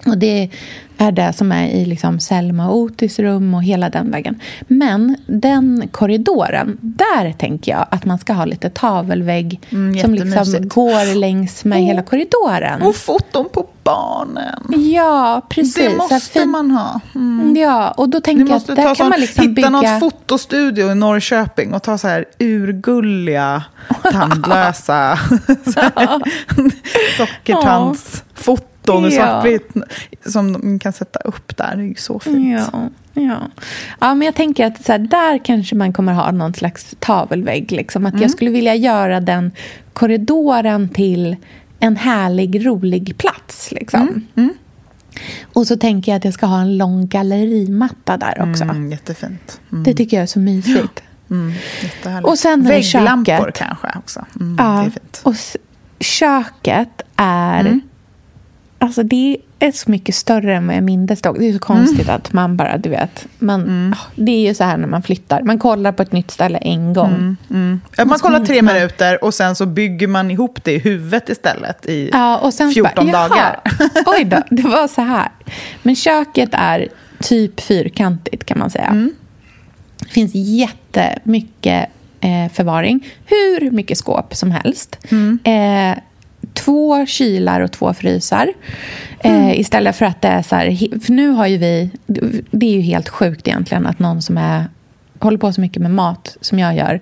Och det är det som är i liksom Selma och Otis rum och hela den vägen. Men den korridoren, där tänker jag att man ska ha lite tavelvägg Mm, som liksom går längs med hela korridoren. Och foton på barnen. Ja, precis. Det måste man ha. Mm. Ja, och då tänker jag att där kan sån, man liksom hitta bygga... något fotostudio i Norrköping och ta så här urgulliga, tandlösa så sockertandsfoton i Ja. svartvitt som de kan sätta upp där. Det är ju så fint. Ja, ja. ja, men jag tänker att så här, där kanske man kommer ha någon slags tavelvägg. Liksom. Att Mm. Jag skulle vilja göra den korridoren till en härlig, rolig plats. Liksom. Mm, Och så tänker jag att jag ska ha en lång gallerimatta där också. Mm, jättefint. Mm, Det tycker jag är så mysigt. mm, jättehärligt. Och sen Vägglampor köket. kanske också. Mm, Ja, Det är fint. och köket är... Mm. Alltså det är så mycket större än vad jag mindes. dock. Det är så konstigt Mm. att man bara, du vet. Man, ah, Det är ju så här när man flyttar. Man kollar på ett nytt ställe en gång. Mm. Ja, man så kollar tre man. minuter och sen så bygger man ihop det i huvudet istället i Ja, och sen så 14 bara, dagar. Oj då, det var så här. Men köket är typ fyrkantigt kan man säga. Mm. Det finns jättemycket eh, förvaring. Hur mycket skåp som helst. Mm. Eh, två kylar och två frysar. Eh, Mm. istället för att det är så här... För nu har ju vi... Det är ju helt sjukt egentligen att någon som är, håller på så mycket med mat som jag gör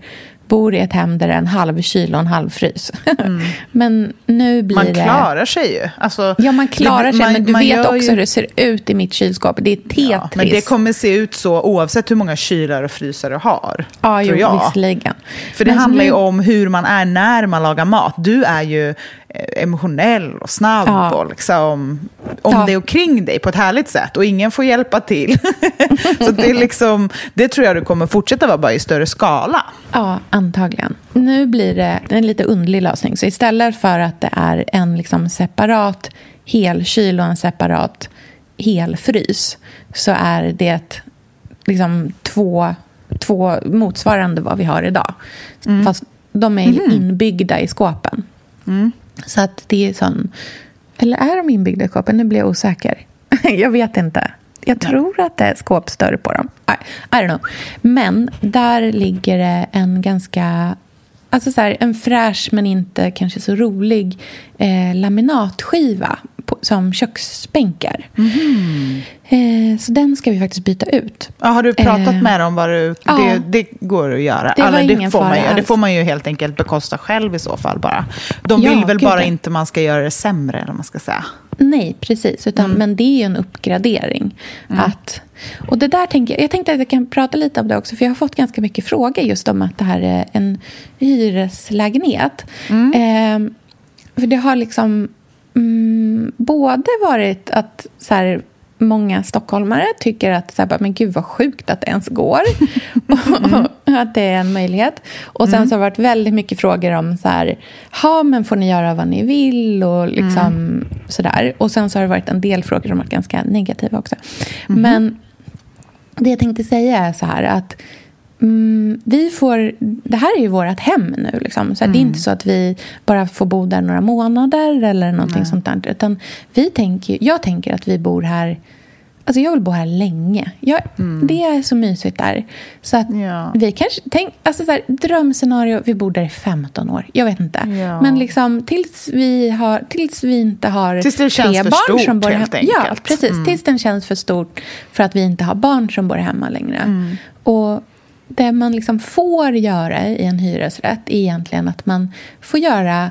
bor i ett hem där det är en halv kyl och en halv frys. Men nu blir Mm. Man det... klarar sig ju. Alltså, Ja, man klarar det- sig, man- men du vet också ju- hur det ser ut i mitt kylskåp. Det är Tetris. Ja, men det kommer se ut så oavsett hur många kylar och frysar du har. Ja, tror jo, jag. visserligen. För det Men handlar ju om hur man är när man lagar mat. Du är ju eh, emotionell och snabb Ja. och liksom om Ja. dig och kring dig på ett härligt sätt. Och ingen får hjälpa till. så det, är liksom, det tror jag du kommer fortsätta vara bara i större skala. Ja, antagligen. Nu blir det en lite underlig lösning. Så istället för att det är en liksom separat helkyl och en separat helfrys så är det liksom två, två motsvarande vad vi har idag. Fast de är inbyggda i skåpen. Så att det är sån... Eller är de inbyggda i skåpen? Nu blir jag osäker. jag vet inte. Jag tror att det är skåpsdörr på dem. I, I don't know. Men där ligger det en ganska... Alltså så här, en fräsch men inte kanske så rolig eh, laminatskiva på, som köksbänkar. Eh, så den ska vi faktiskt byta ut. Ja, har du pratat Eh, med dem vad du... ja. Det, det går att göra. Det Eller ingen får man, ju, det alls. får man ju helt enkelt bekosta själv i så fall bara. De Ja, vill väl gud, bara inte man ska göra det sämre, eller man ska säga. Nej, precis. Utan, Mm. Men det är ju en uppgradering. Att, och det där tänker jag, jag tänkte att jag kan prata lite om det också, för jag har fått ganska mycket frågor just om att det här är en hyreslägenhet. Mm. Eh, för det har liksom mm, både varit att så här, många stockholmare tycker att så här, men gud vad sjukt att det ens går. och att det är en möjlighet. Och sen så har det varit väldigt mycket frågor om så här, ja men får ni göra vad ni vill och liksom sådär. Och sen så har det varit en del frågor som varit ganska negativa också. Men det jag tänkte säga är så här att mm, vi får, det här är ju vårt hem nu. Liksom. Så här, Det är inte så att vi bara får bo där några månader eller någonting sånt där. Utan vi tänker, jag tänker att vi bor här Alltså jag vill bo här länge. Jag, Det är så mysigt där. Så att Ja. vi kanske... Tänk, alltså så här, drömscenario, vi bor där i 15 år. Jag vet inte. Ja. Men liksom tills vi, har, tills vi inte har Tills det känns tre för barn stort, som bor hemma. Ja, precis. Mm. Tills den känns för stort för att vi inte har barn som bor hemma längre. Och det man liksom får göra i en hyresrätt är egentligen att man får göra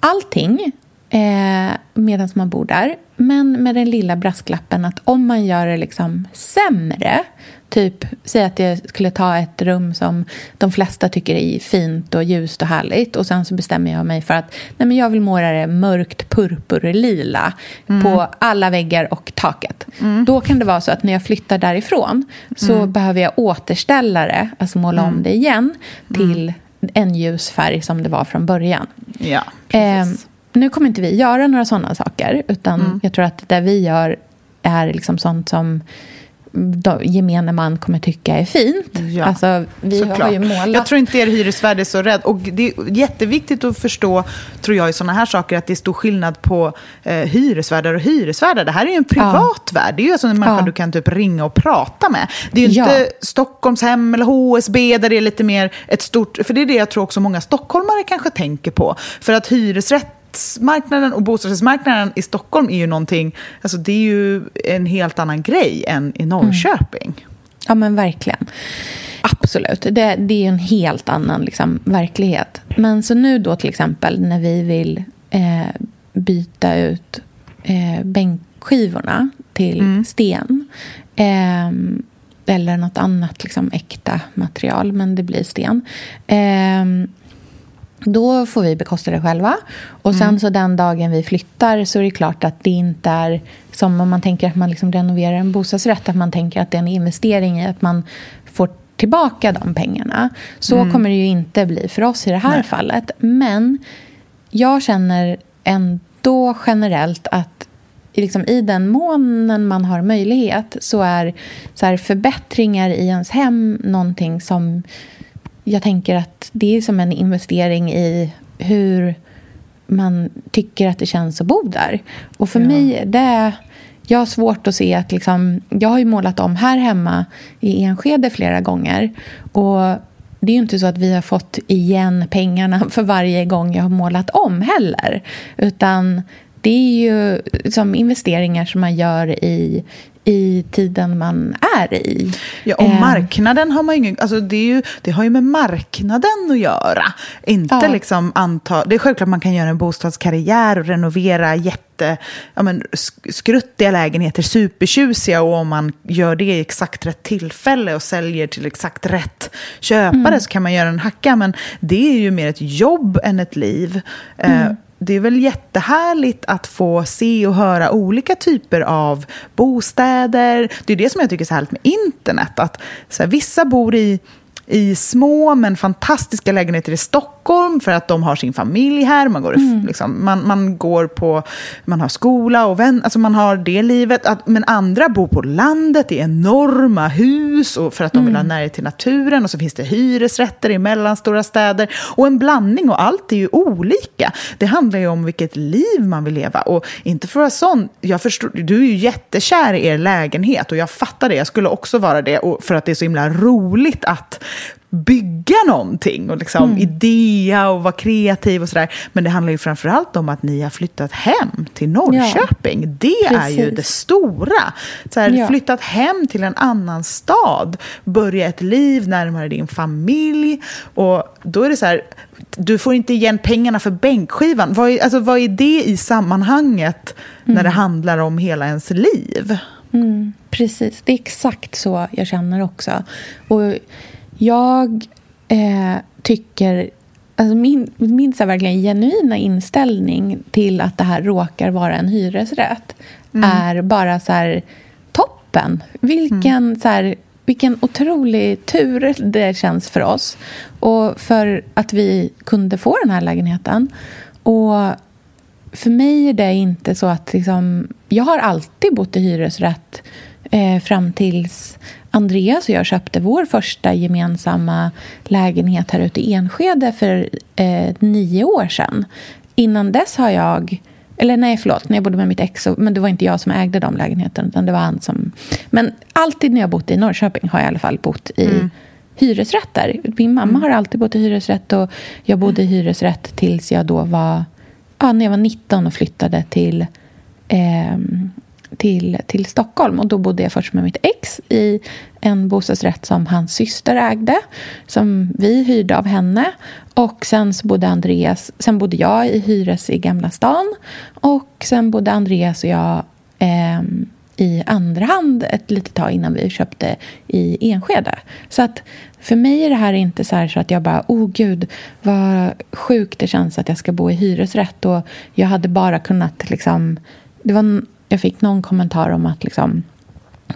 allting eh, medan man bor där. Men med den lilla brasklappen att om man gör det liksom sämre Typ, säg att jag skulle ta ett rum som de flesta tycker är fint och ljust och härligt. Och sen så bestämmer jag mig för att nej men jag vill måla det mörkt purpurlila på alla väggar och taket. Då kan det vara så att när jag flyttar därifrån så behöver jag återställa det, alltså måla om det igen till en ljus färg som det var från början. Ja, Eh, nu kommer inte vi göra några sådana saker. Utan jag tror att det vi gör är liksom sånt som gemene man kommer tycka är fint. Ja, alltså, vi såklart. har ju målat... Jag tror inte er hyresvärd är så rädd. Och det är jätteviktigt att förstå, tror jag, i sådana här saker, att det är stor skillnad på eh, hyresvärdar och hyresvärdar. Det här är ju en privat värld. Det är ju alltså en människa Ja. du kan typ ringa och prata med. Det är ju Ja. inte Stockholmshem eller HSB där det är lite mer ett stort... För det är det jag tror också många stockholmare kanske tänker på. För att hyresrättsmarknaden och bostadsrättsmarknaden i Stockholm är ju någonting... Alltså det är ju en helt annan grej än i Norrköping. Ja, men verkligen. Absolut. Det, det är en helt annan liksom, verklighet. Men så nu då till exempel när vi vill eh, byta ut eh, bänkskivorna till sten eh, eller något annat liksom, äkta material, men det blir sten. Eh, då får vi bekosta det själva. Och sen så den dagen vi flyttar så är det klart att det inte är som om man tänker att man liksom renoverar en bostadsrätt, att man tänker att det är en investering i att man får tillbaka de pengarna. Så kommer det ju inte bli för oss i det här fallet. Men jag känner ändå generellt att liksom i den månen man har möjlighet så är så här, förbättringar i ens hem någonting som jag tänker att det är som en investering i hur man tycker att det känns att bo där. Och för mig, det... Jag har svårt att se att... Liksom, jag har ju målat om här hemma i Enskede flera gånger. Och det är ju inte så att vi har fått igen pengarna för varje gång jag har målat om heller. Utan det är ju som investeringar som man gör i, i tiden man är i. Ja, och Eh, marknaden har man ju ingen... Alltså det, ju, det har ju med marknaden att göra. Inte Ja. liksom anta... Det är självklart man kan göra en bostadskarriär och renovera jätte... Ja, men, sk- skruttiga lägenheter, supertjusiga. Och om man gör det i exakt rätt tillfälle och säljer till exakt rätt köpare så kan man göra en hacka. Men det är ju mer ett jobb än ett liv. Eh, det är väl jättehärligt att få se och höra olika typer av bostäder. Det är det som jag tycker är så härligt med internet. Att så här, vissa bor i, i små men fantastiska lägenheter i Stockholm för att de har sin familj här. Man går, i- liksom, man, man går på, man har skola och vän, alltså man har det livet. Att, men andra bor på landet i enorma hus och för att de vill ha närhet till naturen. Och så finns det hyresrätter i mellanstora städer. Och en blandning och allt är ju olika. Det handlar ju om vilket liv man vill leva. Och inte för att vara sån, jag förstår, du är ju jättekär i er lägenhet och jag fattar det. Jag skulle också vara det och för att det är så himla roligt att bygga någonting och liksom idea och vara kreativ och sådär. Men det handlar ju framförallt om att ni har flyttat hem till Norrköping. det är ju Precis. det stora. Så här, Ja. Flyttat hem till en annan stad, börja ett liv närmare din familj. Och då är det så här, du får inte igen pengarna för bänkskivan. Vad är, alltså, vad är det i sammanhanget när det handlar om hela ens liv? Mm, precis, det är exakt så jag känner också. Och jag eh, tycker... Alltså min min så verkligen genuina inställning till att det här råkar vara en hyresrätt är bara så här toppen. Vilken, så här, vilken otrolig tur det känns för oss och för att vi kunde få den här lägenheten. Och för mig är det inte så att... Liksom, jag har alltid bott i hyresrätt eh, fram tills Andreas och jag köpte vår första gemensamma lägenhet här ute i Enskede för eh, nio år sedan. Innan dess har jag... Eller nej, förlåt. När jag bodde med mitt ex, men det var inte jag som ägde de lägenheterna, utan det var han som... Men alltid när jag bott i Norrköping har jag i alla fall bott i hyresrätter. Min mamma har alltid bott i hyresrätt och jag bodde i hyresrätt tills jag då var ja, när jag var 19 och flyttade till, eh, till, till Stockholm. Och Då bodde jag först med mitt ex i en bostadsrätt som hans syster ägde som vi hyrde av henne. Och Sen så bodde Andreas, sen bodde jag i hyres i Gamla stan och sen bodde Andreas och jag eh, i andra hand ett litet tag innan vi köpte i Enskede. Så att för mig är det här inte så, här så att jag bara, oh gud, vad sjukt det känns att jag ska bo i hyresrätt. Och jag hade bara kunnat liksom... Det var, jag fick någon kommentar om att liksom,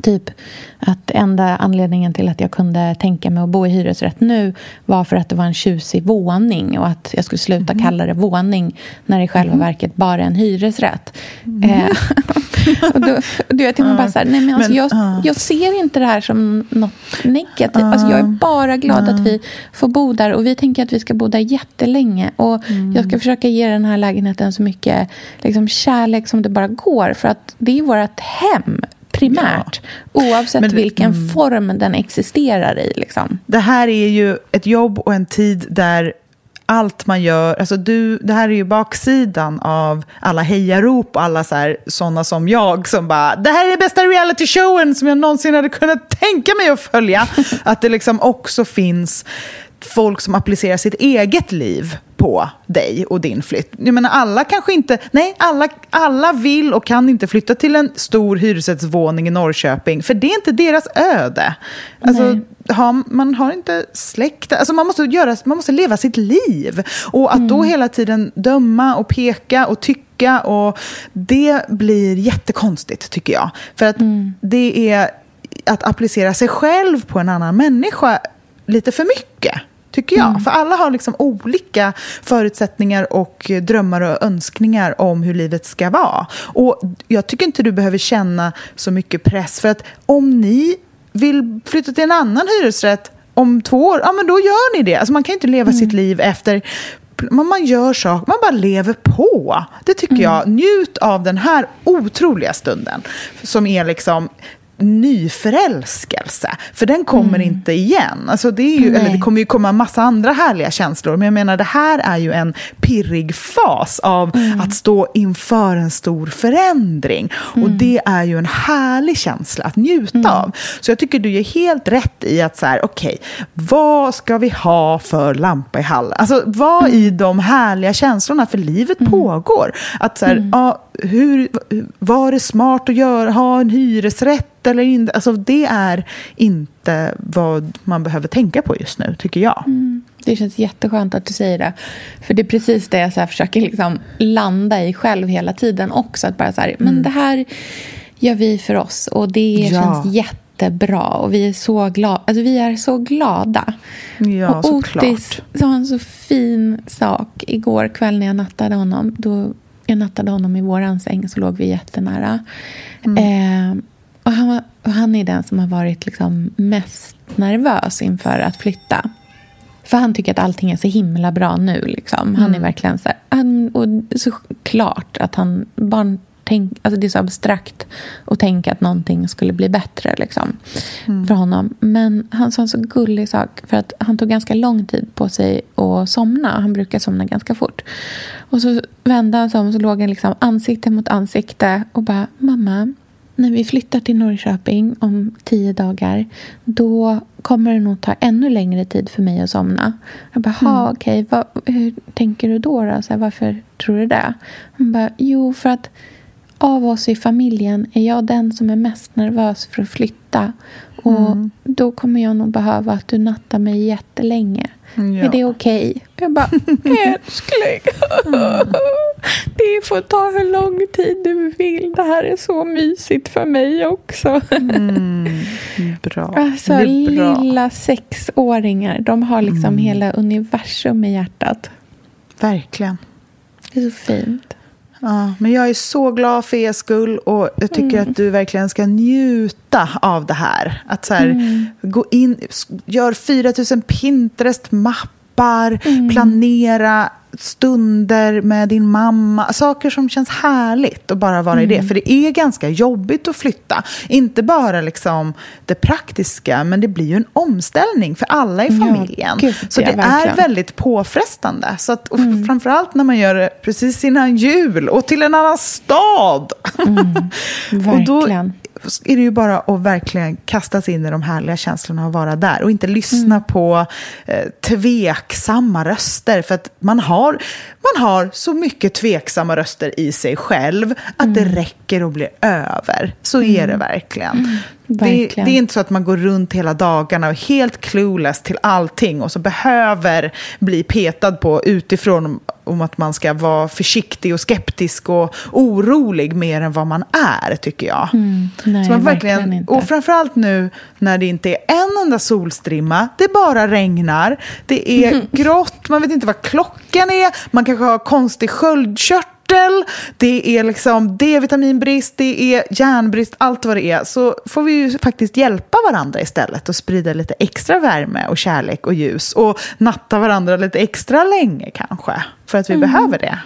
Typ att enda anledningen till att jag kunde tänka mig att bo i hyresrätt nu var för att det var en tjusig våning och att jag skulle sluta kalla det våning när det i själva verket bara är en hyresrätt. Eh, och då, du vet, man bara så här, nej men, alltså, Men, jag, ja. jag ser inte det här som något negativt. Alltså, jag är bara glad att vi får bo där och vi tänker att vi ska bo där jättelänge. Och Mm. jag ska försöka ge den här lägenheten så mycket liksom, kärlek som det bara går. För att det är vårt hem primärt. Oavsett Men det- vilken form den existerar i. Liksom. Det här är ju ett jobb och en tid där allt man gör, alltså du, det här är ju baksidan av alla hejarop och alla så här, såna som jag som bara, det här är bästa reality showen som jag någonsin hade kunnat tänka mig att följa. Att det liksom också finns folk som applicerar sitt eget liv på dig och din flytt. Jag menar, alla kanske inte, nej, alla, alla vill och kan inte flytta till en stor hyresrättsvåning i Norrköping, för det är inte deras öde. Alltså, har, man har inte släkt. Alltså man, måste göra, man måste leva sitt liv. Och att då hela tiden döma och peka och tycka, och det blir jättekonstigt tycker jag. För att det är att applicera sig själv på en annan människa lite för mycket. Tycker jag. För alla har liksom olika förutsättningar och drömmar och önskningar om hur livet ska vara. Och jag tycker inte du behöver känna så mycket press. För att om ni vill flytta till en annan hyresrätt om två år, ja men då gör ni det. Alltså man kan inte leva sitt liv efter man, man gör saker, man bara lever på. Det tycker jag. Njut av den här otroliga stunden som är liksom nyförälskelse. För den kommer inte igen. Alltså det, är ju, Nej. eller det kommer ju komma massa andra härliga känslor. Men jag menar, det här är ju en pirrig fas av att stå inför en stor förändring. Och det är ju en härlig känsla att njuta av. Så jag tycker du är helt rätt i att så här, okej, vad ska vi ha för lampa i hallen? Alltså var i de härliga känslorna, för livet pågår. Att så här, ja, hur, var det smart att göra, ha en hyresrätt eller inte? Alltså det är inte vad man behöver tänka på just nu, tycker jag. Det känns jätteskönt att du säger det. För det är precis det jag så försöker liksom landa i själv hela tiden också. Att bara så här, men det här gör vi för oss och det Ja. känns jättebra. Och vi är så glada. Alltså vi är så glada. Ja, och såklart. Otis sa en så fin sak igår kväll när jag nattade honom. Då jag nattade honom i våran säng så låg vi jättenära. Eh, och han, var, och han är den som har varit liksom mest nervös inför att flytta. För han tycker att allting är så himla bra nu. Liksom. Han är verkligen så här, han, och så klart att han barn tänk, alltså det är så abstrakt att tänka att någonting skulle bli bättre liksom, för honom. Men han sa en så gullig sak, för att han tog ganska lång tid på sig att somna. Han brukar somna ganska fort. Och så vände han sig om och så låg han liksom ansikte mot ansikte och bara, mamma, när vi flyttar till Norrköping om tio dagar då kommer det nog ta ännu längre tid för mig att somna. Jag bara, mm. okej, vad, hur tänker du då? då? Så här, varför tror du det? Hon bara, jo, för att av oss i familjen är jag den som är mest nervös för att flytta. Och då kommer jag nog behöva att du nattar mig jättelänge. Ja. Är det okej? Jag bara, älskling. Det får ta hur lång tid du vill. Det här är så mysigt för mig också. Bra. Alltså, bra. lilla sexåringar, de har liksom hela universum i hjärtat. Verkligen. Det är så fint. Ja, men jag är så glad för er skull och jag tycker att du verkligen ska njuta av det här. Att så här, gå in, gör 4000 Pinterest-mappar, planera stunder med din mamma. Saker som känns härligt att bara vara i det. För det är ganska jobbigt att flytta. Inte bara liksom det praktiska, men det blir ju en omställning för alla i Ja, familjen. gud, så ja, det är verkligen. väldigt påfrestande. Så att, och Framförallt när man gör det precis innan jul och till en annan stad. och då Verkligen. Är det ju bara att verkligen kasta sig in i de härliga känslorna och vara där. Och inte lyssna på eh, tveksamma röster. För att man har, man har så mycket tveksamma röster i sig själv att det räcker att bli över. Så är det verkligen. Det, Verkligen. det är inte så att man går runt hela dagarna och är helt clueless till allting och så behöver bli petad på utifrån om, att man ska vara försiktig och skeptisk och orolig mer än vad man är, tycker jag. Nej, så man verkligen inte. Och framförallt nu när det inte är en enda solstrimma, det bara regnar, det är grått, man vet inte vad klockan är, man kanske har konstig sköldkörtel körtel, det är liksom D-vitaminbrist, det är järnbrist, allt vad det är, så får vi ju faktiskt hjälpa varandra istället och sprida lite extra värme och kärlek och ljus och natta varandra lite extra länge kanske, för att vi mm. behöver det.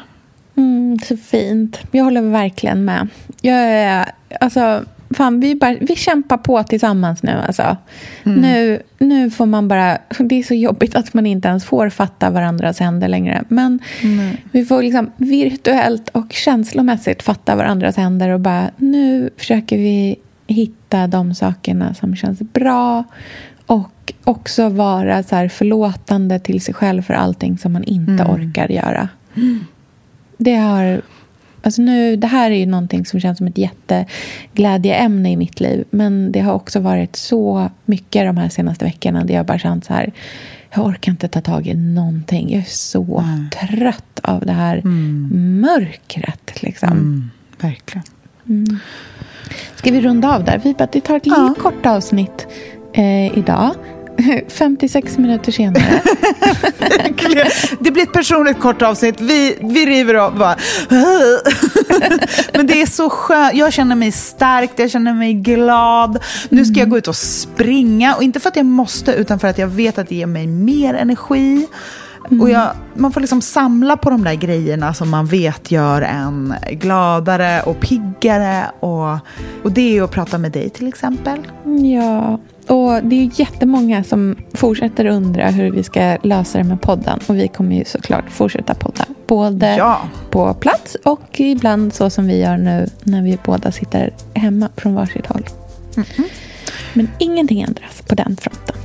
Mm, så fint. Jag håller verkligen med. Jag är, alltså, fan, vi, bara, vi kämpar på tillsammans nu. Alltså. Mm. Nu, nu får man bara... Det är så jobbigt att man inte ens får fatta varandras händer längre. Men mm. vi får liksom virtuellt och känslomässigt fatta varandras händer och bara nu försöker vi hitta de sakerna som känns bra och också vara så här förlåtande till sig själv för allting som man inte mm. orkar göra. Det har Alltså nu, det här är ju någonting som känns som ett jätteglädjeämne i mitt liv. Men det har också varit så mycket de här senaste veckorna där jag bara känt så här jag orkar inte ta tag i någonting. Jag är så mm. trött av det här mm. mörkret. Liksom. Mm, verkligen. Mm. Ska vi runda av där? Vi bara, det tar ett ja. kort avsnitt eh, idag. 56 minuter senare. det blir ett personligt kort avsnitt. Vi, vi river av bara. Men det är så skönt. Jag känner mig stark, jag känner mig glad. Nu ska jag gå ut och springa. Och inte för att jag måste, utan för att jag vet att det ger mig mer energi. Mm. Och jag, man får liksom samla på de där grejerna som man vet gör en gladare och piggare. Och, och det är att prata med dig till exempel. Ja, och det är jättemånga som fortsätter undra hur vi ska lösa det med podden. Och vi kommer ju såklart fortsätta podda. Både ja. på plats och ibland så som vi gör nu när vi båda sitter hemma från varsitt håll. Mm -hmm. Men ingenting ändras på den fronten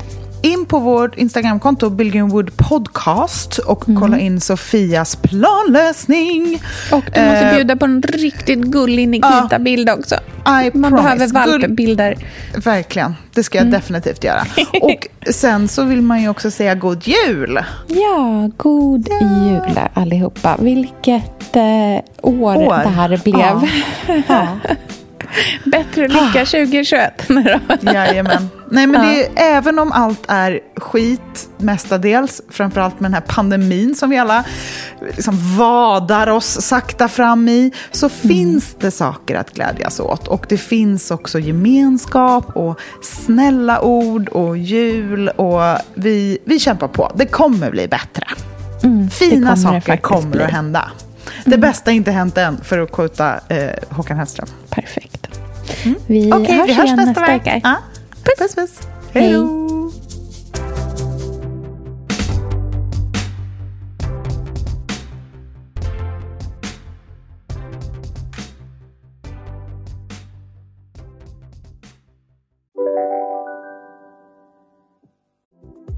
in på vårt Instagramkonto Billgrenwood Podcast och mm. kolla in Sofias planlösning. Och du måste uh, bjuda på en riktigt gullig Nikita-bild också. I Man promise. behöver valpbilder. Verkligen, det ska jag mm. definitivt göra. Och sen så vill man ju också säga god jul. Ja, god ja. jul allihopa. Vilket eh, år, år, det här blev. Ja. Bättre lycka 2021. Jajamän. Nej, men det är, även om allt är skit mestadels, framförallt med den här pandemin som vi alla liksom vadar oss sakta fram i, så mm. finns det saker att glädjas åt. Och det finns också gemenskap och snälla ord och jul och vi, vi kämpar på. Det kommer bli bättre. Mm, Fina saker kommer bli. att hända. Det mm. bästa är inte hänt än, för att quota eh, Håkan Hellström. Perfekt. Mm. Vi, okay, hörs vi hörs igen nästa, vecka. Ja. Puss, puss. puss. Hej då.